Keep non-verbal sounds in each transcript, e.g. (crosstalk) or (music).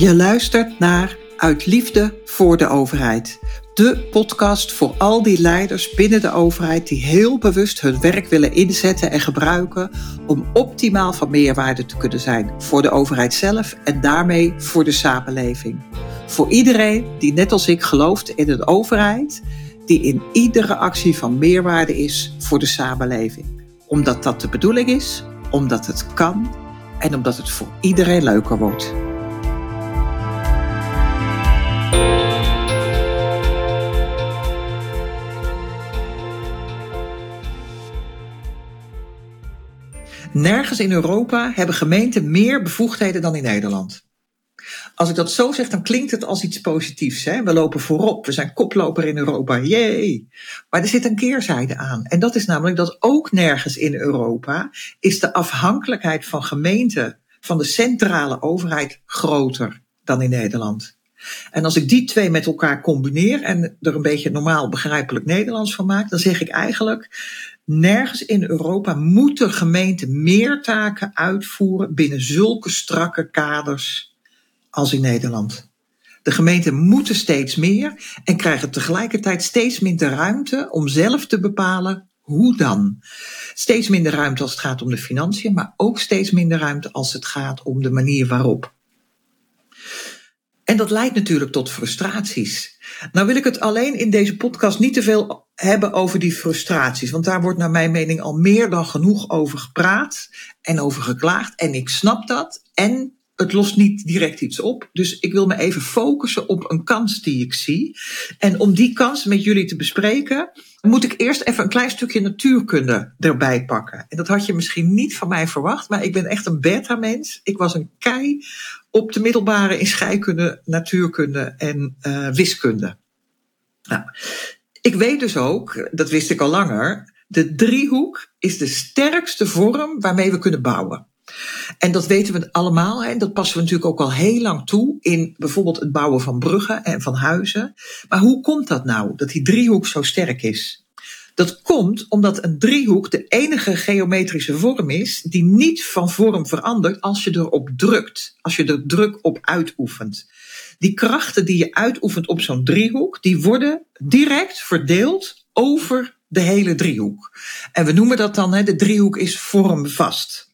Je luistert naar Uit Liefde voor de Overheid. De podcast voor al die leiders binnen de overheid die heel bewust hun werk willen inzetten en gebruiken om optimaal van meerwaarde te kunnen zijn voor de overheid zelf en daarmee voor de samenleving. Voor iedereen die net als ik gelooft in een overheid die in iedere actie van meerwaarde is voor de samenleving. Omdat dat de bedoeling is, omdat het kan en omdat het voor iedereen leuker wordt. Nergens in Europa hebben gemeenten meer bevoegdheden dan in Nederland. Als ik dat zo zeg, dan klinkt het als iets positiefs. Hè? We lopen voorop, we zijn koploper in Europa, jee. Maar er zit een keerzijde aan. En dat is namelijk dat ook nergens in Europa is de afhankelijkheid van gemeenten, van de centrale overheid, groter dan in Nederland. En als ik die twee met elkaar combineer en er een beetje normaal begrijpelijk Nederlands van maak, dan zeg ik eigenlijk Nergens in Europa moeten gemeenten meer taken uitvoeren binnen zulke strakke kaders als in Nederland. De gemeenten moeten steeds meer en krijgen tegelijkertijd steeds minder ruimte om zelf te bepalen hoe dan. Steeds minder ruimte als het gaat om de financiën, maar ook steeds minder ruimte als het gaat om de manier waarop. En dat leidt natuurlijk tot frustraties. Nou wil ik het alleen in deze podcast niet te veel hebben over die frustraties, want daar wordt naar mijn mening al meer dan genoeg over gepraat en over geklaagd. En ik snap dat. En het lost niet direct iets op. Dus ik wil me even focussen op een kans die ik zie. En om die kans met jullie te bespreken, moet ik eerst even een klein stukje natuurkunde erbij pakken. En dat had je misschien niet van mij verwacht, maar ik ben echt een beta-mens. Ik was een kei op de middelbare in scheikunde, natuurkunde en uh, wiskunde. Nou, ik weet dus ook, dat wist ik al langer, de driehoek is de sterkste vorm waarmee we kunnen bouwen. En dat weten we allemaal. En dat passen we natuurlijk ook al heel lang toe in bijvoorbeeld het bouwen van bruggen en van huizen. Maar hoe komt dat nou, dat die driehoek zo sterk is? Dat komt omdat een driehoek de enige geometrische vorm is die niet van vorm verandert als je erop drukt, als je er druk op uitoefent. Die krachten die je uitoefent op zo'n driehoek, die worden direct verdeeld over de hele driehoek. En we noemen dat dan, hè, de driehoek is vormvast.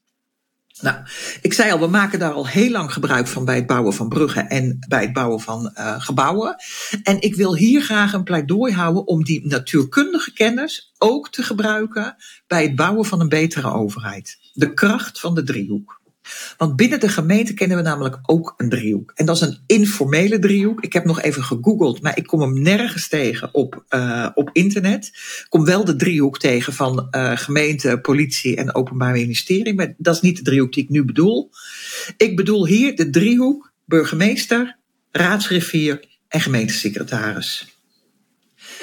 Nou, ik zei al, we maken daar al heel lang gebruik van bij het bouwen van bruggen en bij het bouwen van uh, gebouwen. En ik wil hier graag een pleidooi houden om die natuurkundige kennis ook te gebruiken bij het bouwen van een betere overheid. De kracht van de driehoek. Want binnen de gemeente kennen we namelijk ook een driehoek. En dat is een informele driehoek. Ik heb nog even gegoogeld, maar ik kom hem nergens tegen op, uh, op internet. Ik kom wel de driehoek tegen van uh, gemeente, politie en openbaar ministerie. Maar dat is niet de driehoek die ik nu bedoel. Ik bedoel hier de driehoek burgemeester, raadsrivier en gemeentesecretaris.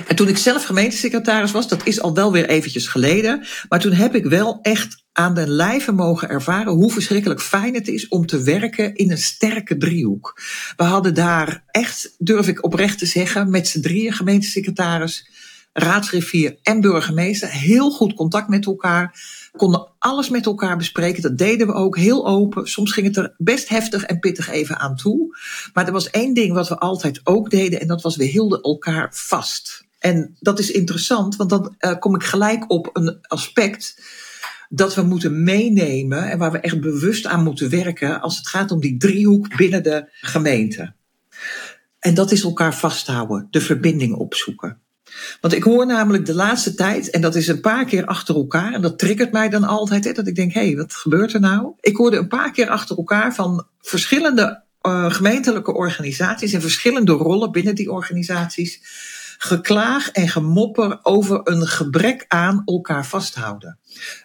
En toen ik zelf gemeentesecretaris was, dat is al wel weer eventjes geleden, maar toen heb ik wel echt aan de lijve mogen ervaren hoe verschrikkelijk fijn het is om te werken in een sterke driehoek. We hadden daar echt, durf ik oprecht te zeggen, met z'n drieën gemeentesecretaris, raadsrivier en burgemeester, heel goed contact met elkaar. Konden alles met elkaar bespreken. Dat deden we ook heel open. Soms ging het er best heftig en pittig even aan toe. Maar er was één ding wat we altijd ook deden en dat was we hielden elkaar vast. En dat is interessant, want dan uh, kom ik gelijk op een aspect dat we moeten meenemen en waar we echt bewust aan moeten werken als het gaat om die driehoek binnen de gemeente. En dat is elkaar vasthouden, de verbinding opzoeken. Want ik hoor namelijk de laatste tijd, en dat is een paar keer achter elkaar, en dat triggert mij dan altijd, hè, dat ik denk, hé, hey, wat gebeurt er nou? Ik hoorde een paar keer achter elkaar van verschillende uh, gemeentelijke organisaties en verschillende rollen binnen die organisaties geklaag en gemopper over een gebrek aan elkaar vasthouden.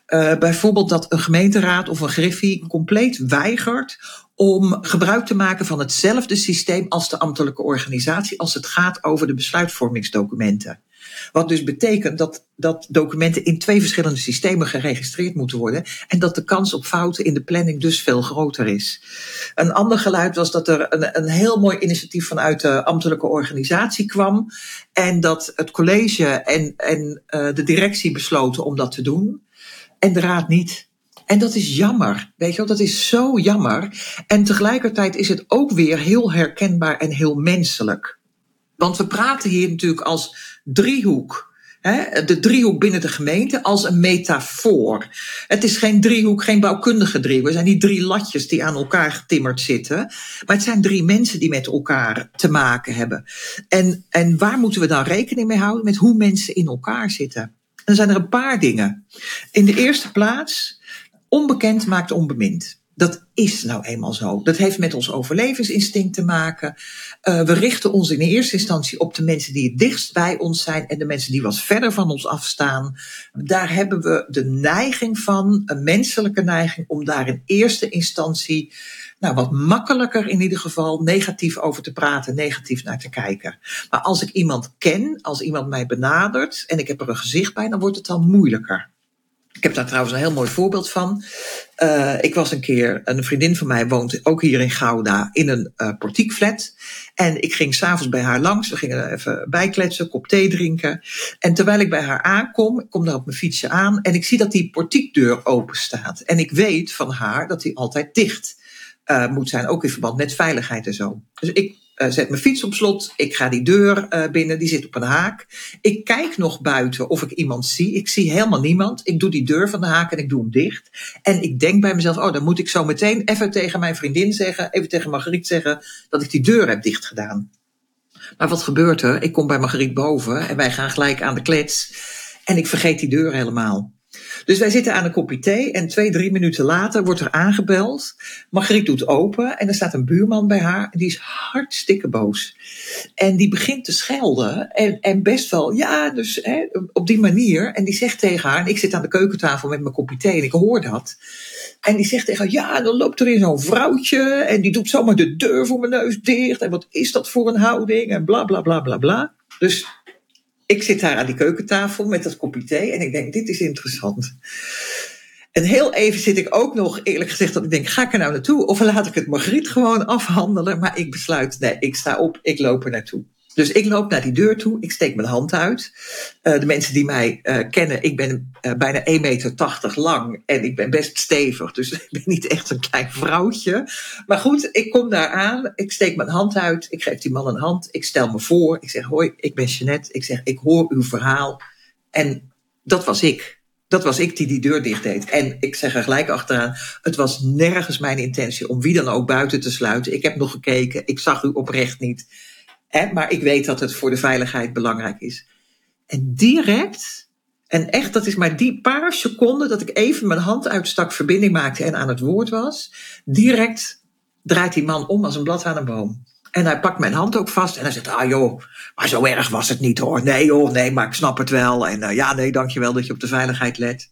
Uh, bijvoorbeeld dat een gemeenteraad of een griffie compleet weigert om gebruik te maken van hetzelfde systeem als de ambtelijke organisatie als het gaat over de besluitvormingsdocumenten. Wat dus betekent dat, dat documenten in twee verschillende systemen geregistreerd moeten worden. En dat de kans op fouten in de planning dus veel groter is. Een ander geluid was dat er een, een heel mooi initiatief vanuit de ambtelijke organisatie kwam. En dat het college en, en uh, de directie besloten om dat te doen. En de raad niet. En dat is jammer, weet je wel, dat is zo jammer. En tegelijkertijd is het ook weer heel herkenbaar en heel menselijk. Want we praten hier natuurlijk als driehoek de driehoek binnen de gemeente als een metafoor. Het is geen driehoek, geen bouwkundige driehoek. Het zijn niet drie latjes die aan elkaar getimmerd zitten. Maar het zijn drie mensen die met elkaar te maken hebben. En, en waar moeten we dan rekening mee houden? Met hoe mensen in elkaar zitten. En dan zijn er een paar dingen. In de eerste plaats, onbekend maakt onbemind. Dat is nou eenmaal zo. Dat heeft met ons overlevingsinstinct te maken. Uh, we richten ons in eerste instantie op de mensen die het dichtst bij ons zijn en de mensen die wat verder van ons afstaan. Daar hebben we de neiging van, een menselijke neiging, om daar in eerste instantie nou, wat makkelijker in ieder geval negatief over te praten, negatief naar te kijken. Maar als ik iemand ken, als iemand mij benadert en ik heb er een gezicht bij, dan wordt het dan moeilijker. Ik heb daar trouwens een heel mooi voorbeeld van. Uh, ik was een keer, een vriendin van mij woont ook hier in Gouda in een uh, portiekflat. En ik ging s'avonds bij haar langs. We gingen even bijkletsen, kop thee drinken. En terwijl ik bij haar aankom, ik kom daar op mijn fietsje aan. En ik zie dat die portiekdeur open staat. En ik weet van haar dat die altijd dicht uh, moet zijn. Ook in verband met veiligheid en zo. Dus ik uh, zet mijn fiets op slot. Ik ga die deur uh, binnen, die zit op een haak. Ik kijk nog buiten of ik iemand zie. Ik zie helemaal niemand. Ik doe die deur van de haak en ik doe hem dicht. En ik denk bij mezelf, oh, dan moet ik zo meteen even tegen mijn vriendin zeggen, even tegen Margriet zeggen, dat ik die deur heb dicht gedaan. Maar wat gebeurt er? Ik kom bij Margriet boven en wij gaan gelijk aan de klets. En ik vergeet die deur helemaal. Dus wij zitten aan een kopje thee en twee, drie minuten later wordt er aangebeld. Margriet doet open en er staat een buurman bij haar. Die is hartstikke boos. En die begint te schelden en, en best wel, ja, dus hè, op die manier. En die zegt tegen haar, en ik zit aan de keukentafel met mijn kopje thee en ik hoor dat. En die zegt tegen haar, ja, dan loopt er in zo'n vrouwtje en die doet zomaar de deur voor mijn neus dicht. En wat is dat voor een houding en bla bla bla bla bla. Dus ik zit daar aan die keukentafel met dat kopje thee en ik denk, dit is interessant. En heel even zit ik ook nog, eerlijk gezegd, dat ik denk, ga ik er nou naartoe? Of laat ik het Margriet gewoon afhandelen? Maar ik besluit, nee, ik sta op, ik loop er naartoe. Dus ik loop naar die deur toe, ik steek mijn hand uit. Uh, de mensen die mij uh, kennen, ik ben uh, bijna 1,80 meter lang en ik ben best stevig. Dus (laughs) ik ben niet echt een klein vrouwtje. Maar goed, ik kom daar aan, ik steek mijn hand uit, ik geef die man een hand, ik stel me voor, ik zeg hoi, ik ben Jeanette, ik zeg ik hoor uw verhaal. En dat was ik. Dat was ik die die deur dicht deed. En ik zeg er gelijk achteraan, het was nergens mijn intentie om wie dan ook buiten te sluiten. Ik heb nog gekeken, ik zag u oprecht niet. Maar ik weet dat het voor de veiligheid belangrijk is. En direct, en echt, dat is maar die paar seconden dat ik even mijn hand uitstak, verbinding maakte en aan het woord was. Direct draait die man om als een blad aan een boom. En hij pakt mijn hand ook vast en hij zegt, ah joh, maar zo erg was het niet hoor. Nee joh, nee, maar ik snap het wel. En uh, ja, nee, dankjewel dat je op de veiligheid let.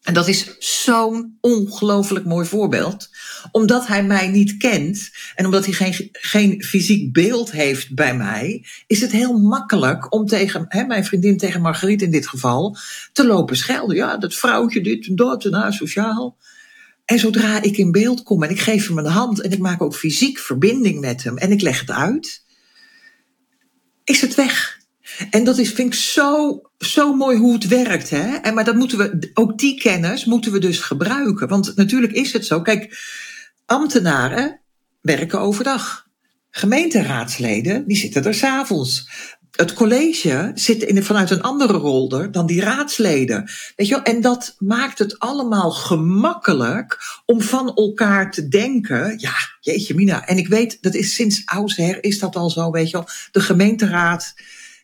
En dat is zo'n ongelooflijk mooi voorbeeld. Omdat hij mij niet kent en omdat hij geen, geen fysiek beeld heeft bij mij, is het heel makkelijk om tegen hè, mijn vriendin, tegen Margriet in dit geval, te lopen schelden. Ja, dat vrouwtje, dit en dat en asociaal. En zodra ik in beeld kom en ik geef hem een hand en ik maak ook fysiek verbinding met hem en ik leg het uit, is het weg. En dat is, vind ik zo, zo mooi hoe het werkt. Hè? En, maar dat moeten we, ook die kennis moeten we dus gebruiken. Want natuurlijk is het zo. Kijk, ambtenaren werken overdag. Gemeenteraadsleden, die zitten er s'avonds. Het college zit in, vanuit een andere rol dan die raadsleden. Weet je wel? En dat maakt het allemaal gemakkelijk om van elkaar te denken. Ja, jeetje mina. En ik weet, dat is sinds oudsher is dat al zo, weet je wel. De gemeenteraad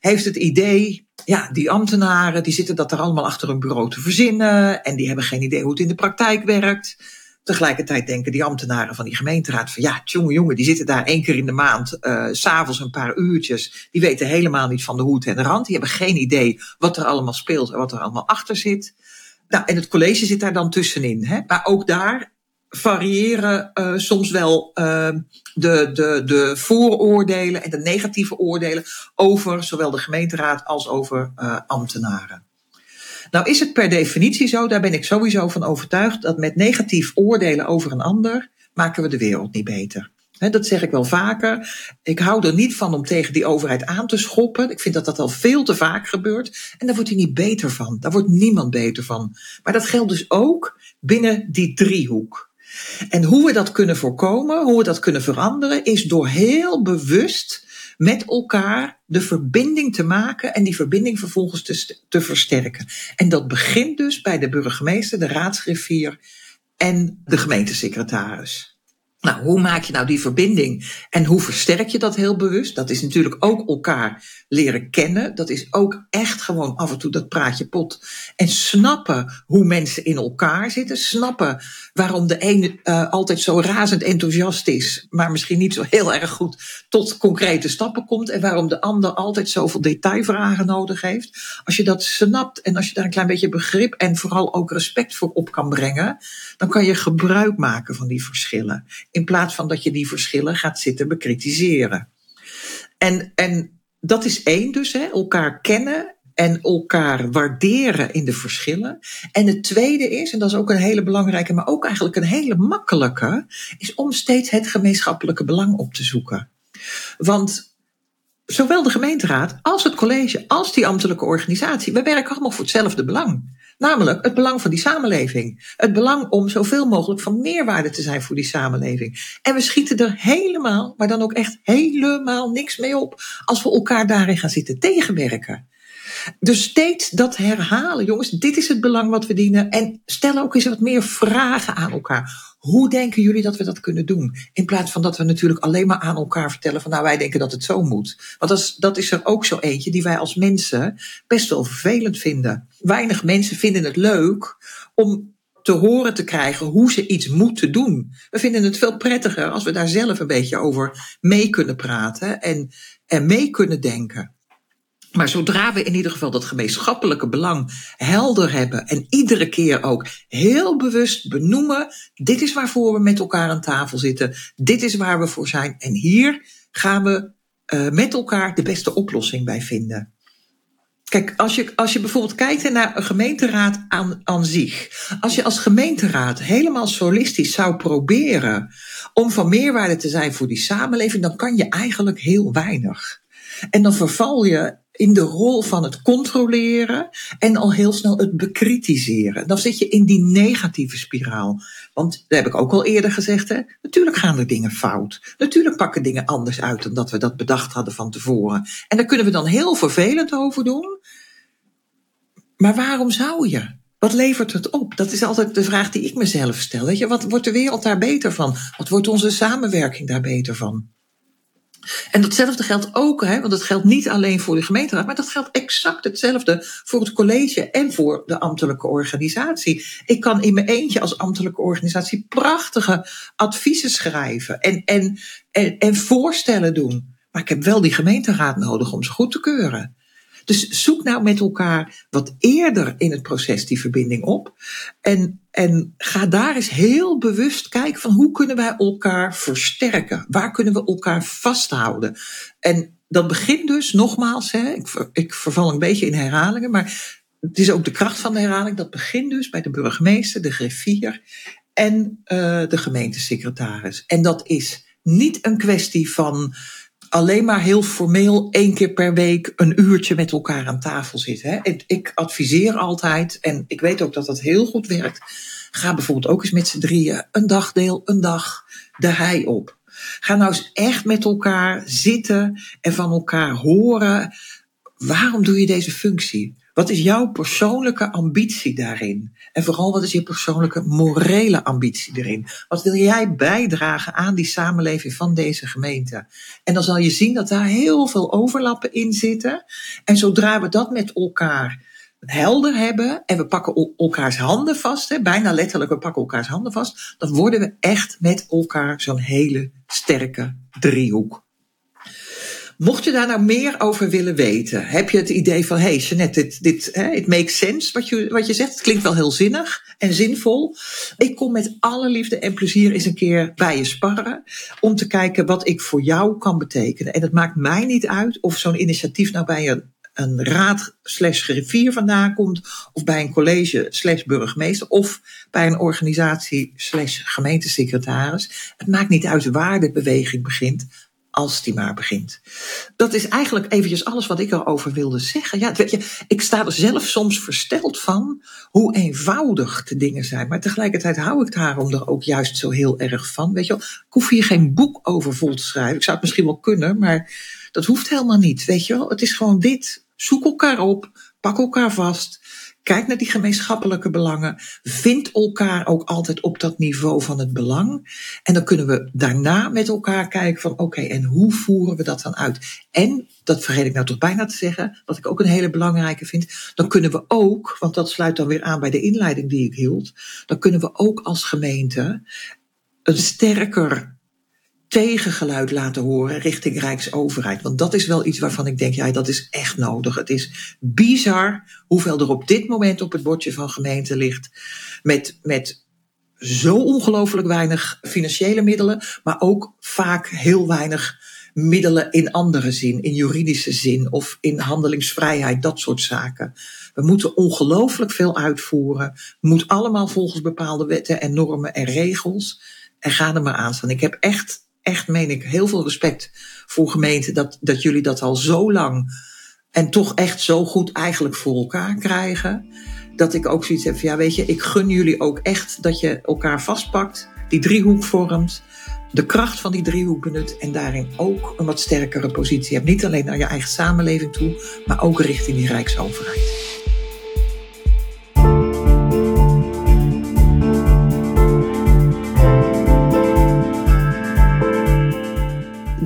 heeft het idee, ja, die ambtenaren die zitten dat er allemaal achter een bureau te verzinnen en die hebben geen idee hoe het in de praktijk werkt. Tegelijkertijd denken die ambtenaren van die gemeenteraad van ja, jongen, jongen, die zitten daar één keer in de maand, uh, s'avonds een paar uurtjes. Die weten helemaal niet van de hoed en de rand. Die hebben geen idee wat er allemaal speelt en wat er allemaal achter zit. Nou, en het college zit daar dan tussenin. Hè? Maar ook daar variëren uh, soms wel uh, de, de, de vooroordelen en de negatieve oordelen over zowel de gemeenteraad als over uh, ambtenaren. Nou is het per definitie zo, daar ben ik sowieso van overtuigd, dat met negatief oordelen over een ander maken we de wereld niet beter. dat zeg ik wel vaker. Ik hou er niet van om tegen die overheid aan te schoppen. Ik vind dat dat al veel te vaak gebeurt. En daar wordt hij niet beter van. Daar wordt niemand beter van. Maar dat geldt dus ook binnen die driehoek. En hoe we dat kunnen voorkomen, hoe we dat kunnen veranderen, is door heel bewust met elkaar de verbinding te maken en die verbinding vervolgens te, te versterken. En dat begint dus bij de burgemeester, de raadsgriffier en de gemeentesecretaris. Nou, hoe maak je nou die verbinding en hoe versterk je dat heel bewust? Dat is natuurlijk ook elkaar leren kennen. Dat is ook echt gewoon af en toe dat praatje pot. En snappen hoe mensen in elkaar zitten. Snappen waarom de een uh, altijd zo razend enthousiast is, maar misschien niet zo heel erg goed tot concrete stappen komt. En waarom de ander altijd zoveel detailvragen nodig heeft. Als je dat snapt en als je daar een klein beetje begrip en vooral ook respect voor op kan brengen, dan kan je gebruik maken van die verschillen. In plaats van dat je die verschillen gaat zitten bekritiseren. En, en dat is één dus, hè, elkaar kennen en elkaar waarderen in de verschillen. En het tweede is, en dat is ook een hele belangrijke, maar ook eigenlijk een hele makkelijke, is om steeds het gemeenschappelijke belang op te zoeken. Want zowel de gemeenteraad als het college, als die ambtelijke organisatie, we werken allemaal voor hetzelfde belang. Namelijk het belang van die samenleving. Het belang om zoveel mogelijk van meerwaarde te zijn voor die samenleving. En we schieten er helemaal, maar dan ook echt helemaal niks mee op als we elkaar daarin gaan zitten tegenwerken. Dus steeds dat herhalen, jongens, dit is het belang wat we dienen. En stel ook eens wat meer vragen aan elkaar. Hoe denken jullie dat we dat kunnen doen? In plaats van dat we natuurlijk alleen maar aan elkaar vertellen van nou wij denken dat het zo moet. Want dat is, dat is er ook zo eentje die wij als mensen best wel vervelend vinden. Weinig mensen vinden het leuk om te horen te krijgen hoe ze iets moeten doen. We vinden het veel prettiger als we daar zelf een beetje over mee kunnen praten en, en mee kunnen denken. Maar zodra we in ieder geval dat gemeenschappelijke belang helder hebben en iedere keer ook heel bewust benoemen, dit is waarvoor we met elkaar aan tafel zitten, dit is waar we voor zijn en hier gaan we uh, met elkaar de beste oplossing bij vinden. Kijk, als je, als je bijvoorbeeld kijkt naar een gemeenteraad aan, aan zich. Als je als gemeenteraad helemaal solistisch zou proberen om van meerwaarde te zijn voor die samenleving, dan kan je eigenlijk heel weinig. En dan verval je in de rol van het controleren en al heel snel het bekritiseren. Dan zit je in die negatieve spiraal. Want, dat heb ik ook al eerder gezegd, hè, natuurlijk gaan er dingen fout. Natuurlijk pakken dingen anders uit dan dat we dat bedacht hadden van tevoren. En daar kunnen we dan heel vervelend over doen. Maar waarom zou je? Wat levert het op? Dat is altijd de vraag die ik mezelf stel. Weet je, wat wordt de wereld daar beter van? Wat wordt onze samenwerking daar beter van? En datzelfde geldt ook, hè, want dat geldt niet alleen voor de gemeenteraad, maar dat geldt exact hetzelfde voor het college en voor de ambtelijke organisatie. Ik kan in mijn eentje als ambtelijke organisatie prachtige adviezen schrijven en, en, en, en voorstellen doen. Maar ik heb wel die gemeenteraad nodig om ze goed te keuren. Dus zoek nou met elkaar wat eerder in het proces die verbinding op. En, en ga daar eens heel bewust kijken van hoe kunnen wij elkaar versterken? Waar kunnen we elkaar vasthouden? En dat begint dus, nogmaals, hè, ik, ik verval een beetje in herhalingen, maar het is ook de kracht van de herhaling. Dat begint dus bij de burgemeester, de griffier en uh, de gemeentesecretaris. En dat is niet een kwestie van alleen maar heel formeel één keer per week een uurtje met elkaar aan tafel zitten. Hè. Ik adviseer altijd, en ik weet ook dat dat heel goed werkt. Ga bijvoorbeeld ook eens met z'n drieën een dagdeel, een dag de hei op. Ga nou eens echt met elkaar zitten en van elkaar horen. Waarom doe je deze functie? Wat is jouw persoonlijke ambitie daarin? En vooral wat is je persoonlijke morele ambitie erin? Wat wil jij bijdragen aan die samenleving van deze gemeente? En dan zal je zien dat daar heel veel overlappen in zitten. En zodra we dat met elkaar helder hebben en we pakken elkaars handen vast, hè, bijna letterlijk, we pakken elkaars handen vast, dan worden we echt met elkaar zo'n hele sterke driehoek. Mocht je daar nou meer over willen weten, heb je het idee van, hé hey, Jeanette, dit, dit hè, makes sense wat je, wat je zegt. Het klinkt wel heel zinnig en zinvol. Ik kom met alle liefde en plezier eens een keer bij je sparren. Om te kijken wat ik voor jou kan betekenen. En het maakt mij niet uit of zo'n initiatief nou bij een een raad slash griffier vandaan komt, of bij een college slash burgemeester, of bij een organisatie slash gemeentesecretaris. Het maakt niet uit waar de beweging begint, als die maar begint. Dat is eigenlijk eventjes alles wat ik erover wilde zeggen. Ja, weet je, ik sta er zelf soms versteld van hoe eenvoudig de dingen zijn. Maar tegelijkertijd hou ik daarom er ook juist zo heel erg van. Weet je wel, ik hoef hier geen boek over vol te schrijven. Ik zou het misschien wel kunnen, maar dat hoeft helemaal niet. Weet je wel, het is gewoon dit. Zoek elkaar op, pak elkaar vast. Kijk naar die gemeenschappelijke belangen. Vind elkaar ook altijd op dat niveau van het belang. En dan kunnen we daarna met elkaar kijken van oké, en hoe voeren we dat dan uit? En, dat vergeet ik nou toch bijna te zeggen, wat ik ook een hele belangrijke vind, dan kunnen we ook, want dat sluit dan weer aan bij de inleiding die ik hield, dan kunnen we ook als gemeente een sterker tegengeluid laten horen richting Rijksoverheid. Want dat is wel iets waarvan ik denk, ja, dat is echt nodig. Het is bizar hoeveel er op dit moment op het bordje van gemeente ligt. Met, met zo ongelooflijk weinig financiële middelen, maar ook vaak heel weinig middelen in andere zin, in juridische zin of in handelingsvrijheid, dat soort zaken. We moeten ongelooflijk veel uitvoeren. Moet allemaal volgens bepaalde wetten en normen en regels. En ga er maar aan staan. Ik heb echt echt, meen ik, heel veel respect voor gemeenten dat, dat jullie dat al zo lang en toch echt zo goed eigenlijk voor elkaar krijgen. Dat ik ook zoiets heb van, ja weet je, ik gun jullie ook echt dat je elkaar vastpakt, die driehoek vormt, de kracht van die driehoek benut en daarin ook een wat sterkere positie hebt. Niet alleen naar je eigen samenleving toe, maar ook richting die Rijksoverheid.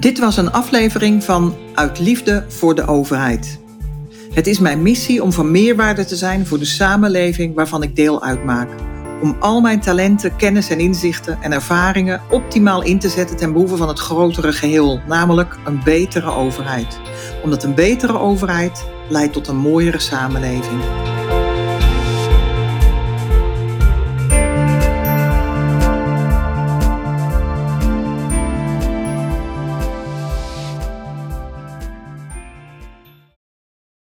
Dit was een aflevering van Uit Liefde voor de Overheid. Het is mijn missie om van meerwaarde te zijn voor de samenleving waarvan ik deel uitmaak. Om al mijn talenten, kennis en inzichten en ervaringen optimaal in te zetten ten behoeve van het grotere geheel, namelijk een betere overheid. Omdat een betere overheid leidt tot een mooiere samenleving.